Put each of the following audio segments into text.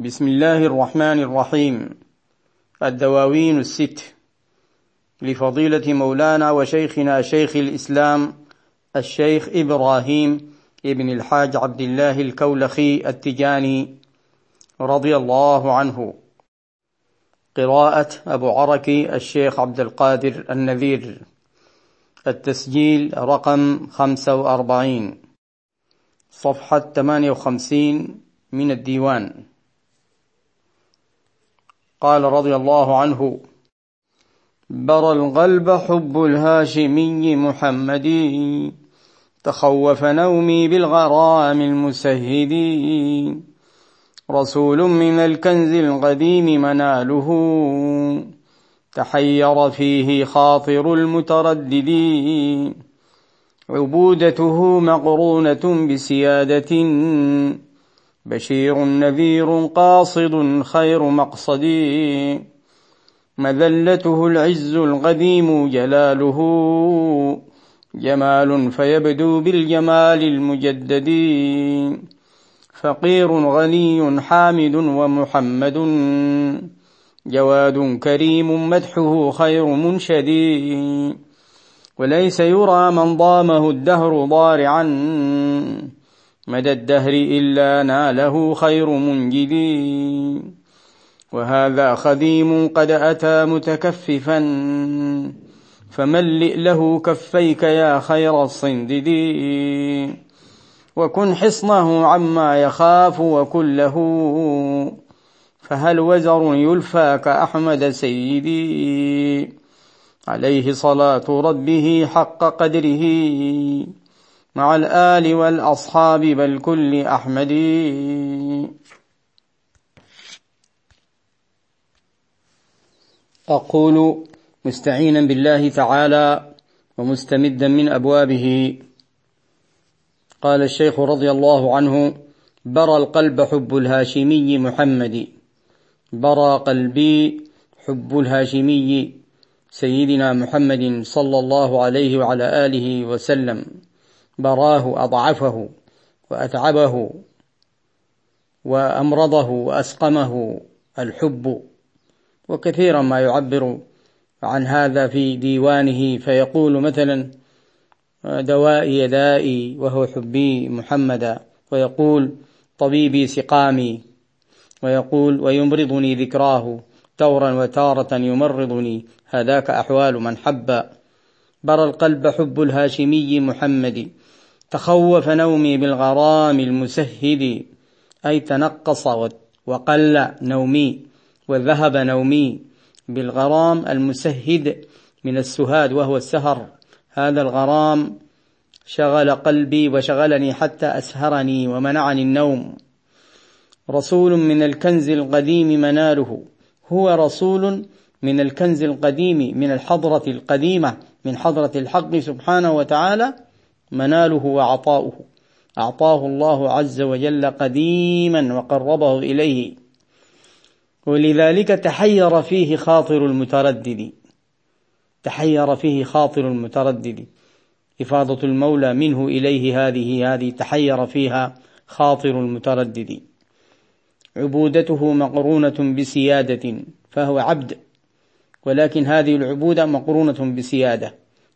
بسم الله الرحمن الرحيم. الدواوين الست. لفضيلة مولانا وشيخنا شيخ الإسلام الشيخ إبراهيم ابن الحاج عبد الله الكولخي التجاني رضي الله عنه. قراءة أبو عركي الشيخ عبد القادر النذير. التسجيل رقم خمسة وأربعين. صفحة ثمانية وخمسين من الديوان. قال رضي الله عنه برى القلب حب الهاشمي محمد تخوف نومي بالغرام المسهد. رسول من الكنز القديم مناله تحير فيه خاطر المتردد عبودته مقرونة بسيادة. بشير نذير قاصد خير مقصد. مذلته العز القديم جلاله. جمال فيبدو بالجمال المجدد. فقير غني حامد ومحمد. جواد كريم مدحه خير منشد. وليس يرى من ضامه الدهر ضارعا. مدى الدهر إلا ناله خير منجد وهذا خديم قد أتى متكففا فملئ له كفيك يا خير الصندد وكن حصنه عما يخاف وكن له فهل وزر يلفى كأحمد سيدي؟ عليه صلاة ربه حق قدره. مع الآل والأصحاب بل كل أحمد أقول مستعينا بالله تعالى ومستمدا من أبوابه. قال الشيخ رضي الله عنه برى القلب حب الهاشمي محمد. برى قلبي حب الهاشمي سيدنا محمد صلى الله عليه وعلى آله وسلم. براه أضعفه وأتعبه وأمرضه وأسقمه الحب. وكثيرا ما يعبر عن هذا في ديوانه فيقول مثلا دوائي دائي وهو حبي محمدا ويقول طبيبي سقامي ويقول ويمرضني ذكراه تورا وتارة يمرضني هذاك أحوال من حب. برى القلب حب الهاشمي محمد تخوف نومي بالغرام المسهد أي تنقص وقل نومي وذهب نومي بالغرام المسهد من السهاد وهو السهر. هذا الغرام شغل قلبي وشغلني حتى أسهرني ومنعني النوم. رسول من الكنز القديم مناله. هو رسول من الكنز القديم من الحضرة القديمة من حضرة الحق سبحانه وتعالى. مناله وعطاؤه. أعطاه الله عز وجل قديما وقربه إليه. ولذلك تحير فيه خاطر المتردد. تحير فيه خاطر المتردد. إفاضة المولى منه إليه هذه هذه تحير فيها خاطر المتردد. عبودته مقرونة بسيادة فهو عبد. ولكن هذه العبودة مقرونة بسيادة.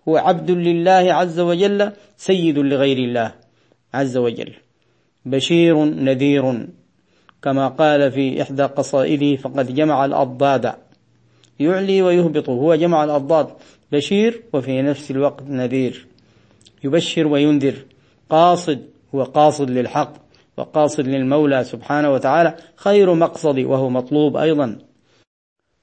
هو عبد لله عز وجل سيد لغير الله عز وجل. بشير نذير. كما قال في إحدى قصائده فقد جمع الأضداد. يعلي ويهبط هو جمع الأضداد. بشير وفي نفس الوقت نذير. يبشر وينذر. قاصد هو قاصد للحق وقاصد للمولى سبحانه وتعالى. خير مقصد وهو مطلوب أيضا.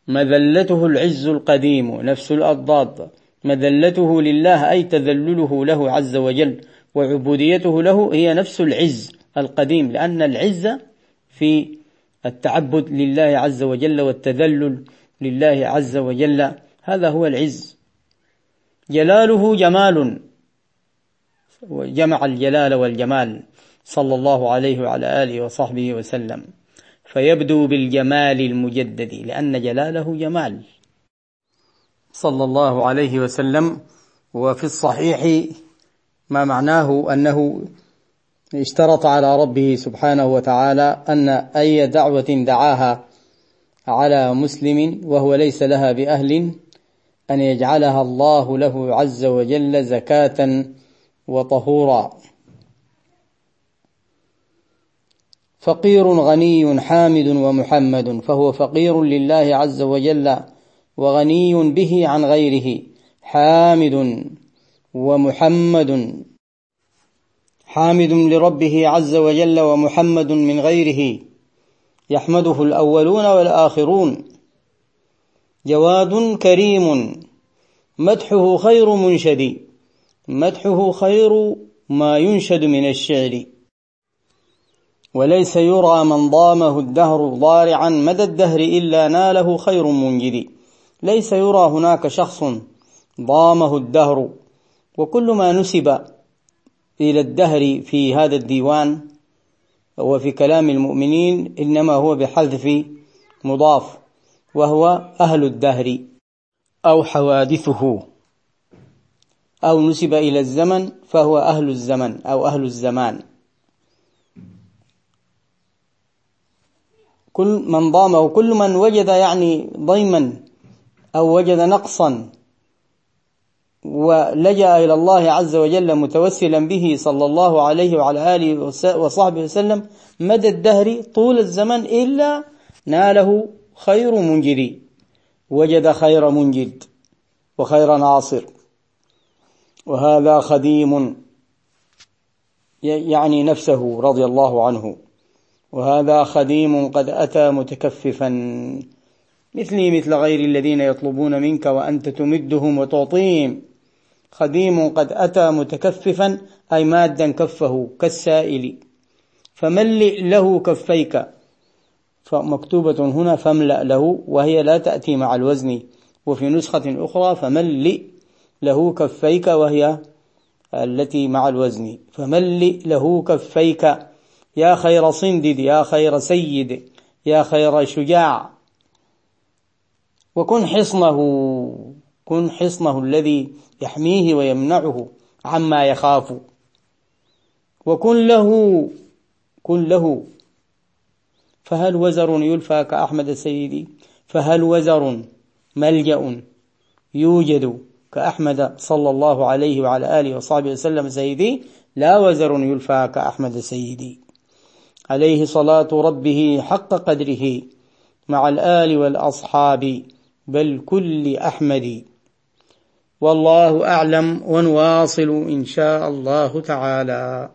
مذلته العز القديم نفس الأضداد. مذلته لله أي تذلله له عز وجل وعبوديته له هي نفس العز القديم لأن العز في التعبد لله عز وجل والتذلل لله عز وجل هذا هو العز. جلاله جمال وجمع الجلال والجمال صلى الله عليه وعلى آله وصحبه وسلم. فيبدو بالجمال المجدد لأن جلاله جمال. صلى الله عليه وسلم وفي الصحيح ما معناه أنه اشترط على ربه سبحانه وتعالى أن أي دعوة دعاها على مسلم وهو ليس لها بأهل أن يجعلها الله له عز وجل زكاة وطهورا. فقير غني حامد ومحمد فهو فقير لله عز وجل وغني به عن غيره حامد ومحمد. حامد لربه عز وجل ومحمد من غيره يحمده الأولون والآخرون. جواد كريم مدحه خير منشد مدحه خير ما ينشد من الشعر. وليس يرى من ضامه الدهر ضارعا مدى الدهر إلا ناله خير منجد. ليس يرى هناك شخص ضامه الدهر وكل ما نسب إلى الدهر في هذا الديوان وفي كلام المؤمنين إنما هو بحذف مضاف وهو أهل الدهر أو حوادثه. أو نسب إلى الزمن فهو أهل الزمن أو أهل الزمان. كل من ضامه كل من وجد يعني ضيما أو وجد نقصا ولجأ إلى الله عز وجل متوسلا به صلى الله عليه وعلى آله وصحبه وسلم مدى الدهر طول الزمن إلا ناله خير منجد وجد خير منجد وخير ناصر. وهذا خديم يعني نفسه رضي الله عنه. وهذا خديم قد أتى متكففا. مثلي مثل غير الذين يطلبون منك وأنت تمدهم وتعطيهم. خديم قد أتى متكففا أي مادا كفه كالسائل. فملئ له كفيك. فمكتوبة هنا فاملأ له وهي لا تأتي مع الوزن. وفي نسخة أخرى فملئ له كفيك وهي التي مع الوزن. فملئ له كفيك. يا خير صندد يا خير سيد يا خير شجاع. وكن حصنه كن حصنه الذي يحميه ويمنعه عما يخاف. وكن له كن له. فهل وزر يلفى كأحمد سيدي فهل وزر ملجأ يوجد كأحمد صلى الله عليه وعلى آله وصحبه وسلم سيدي؟ لا وزر يلفى كأحمد سيدي عليه صلاة ربه حق قدره مع الآل والأصحاب. بل كل أحمد. والله أعلم ونواصل إن شاء الله تعالى.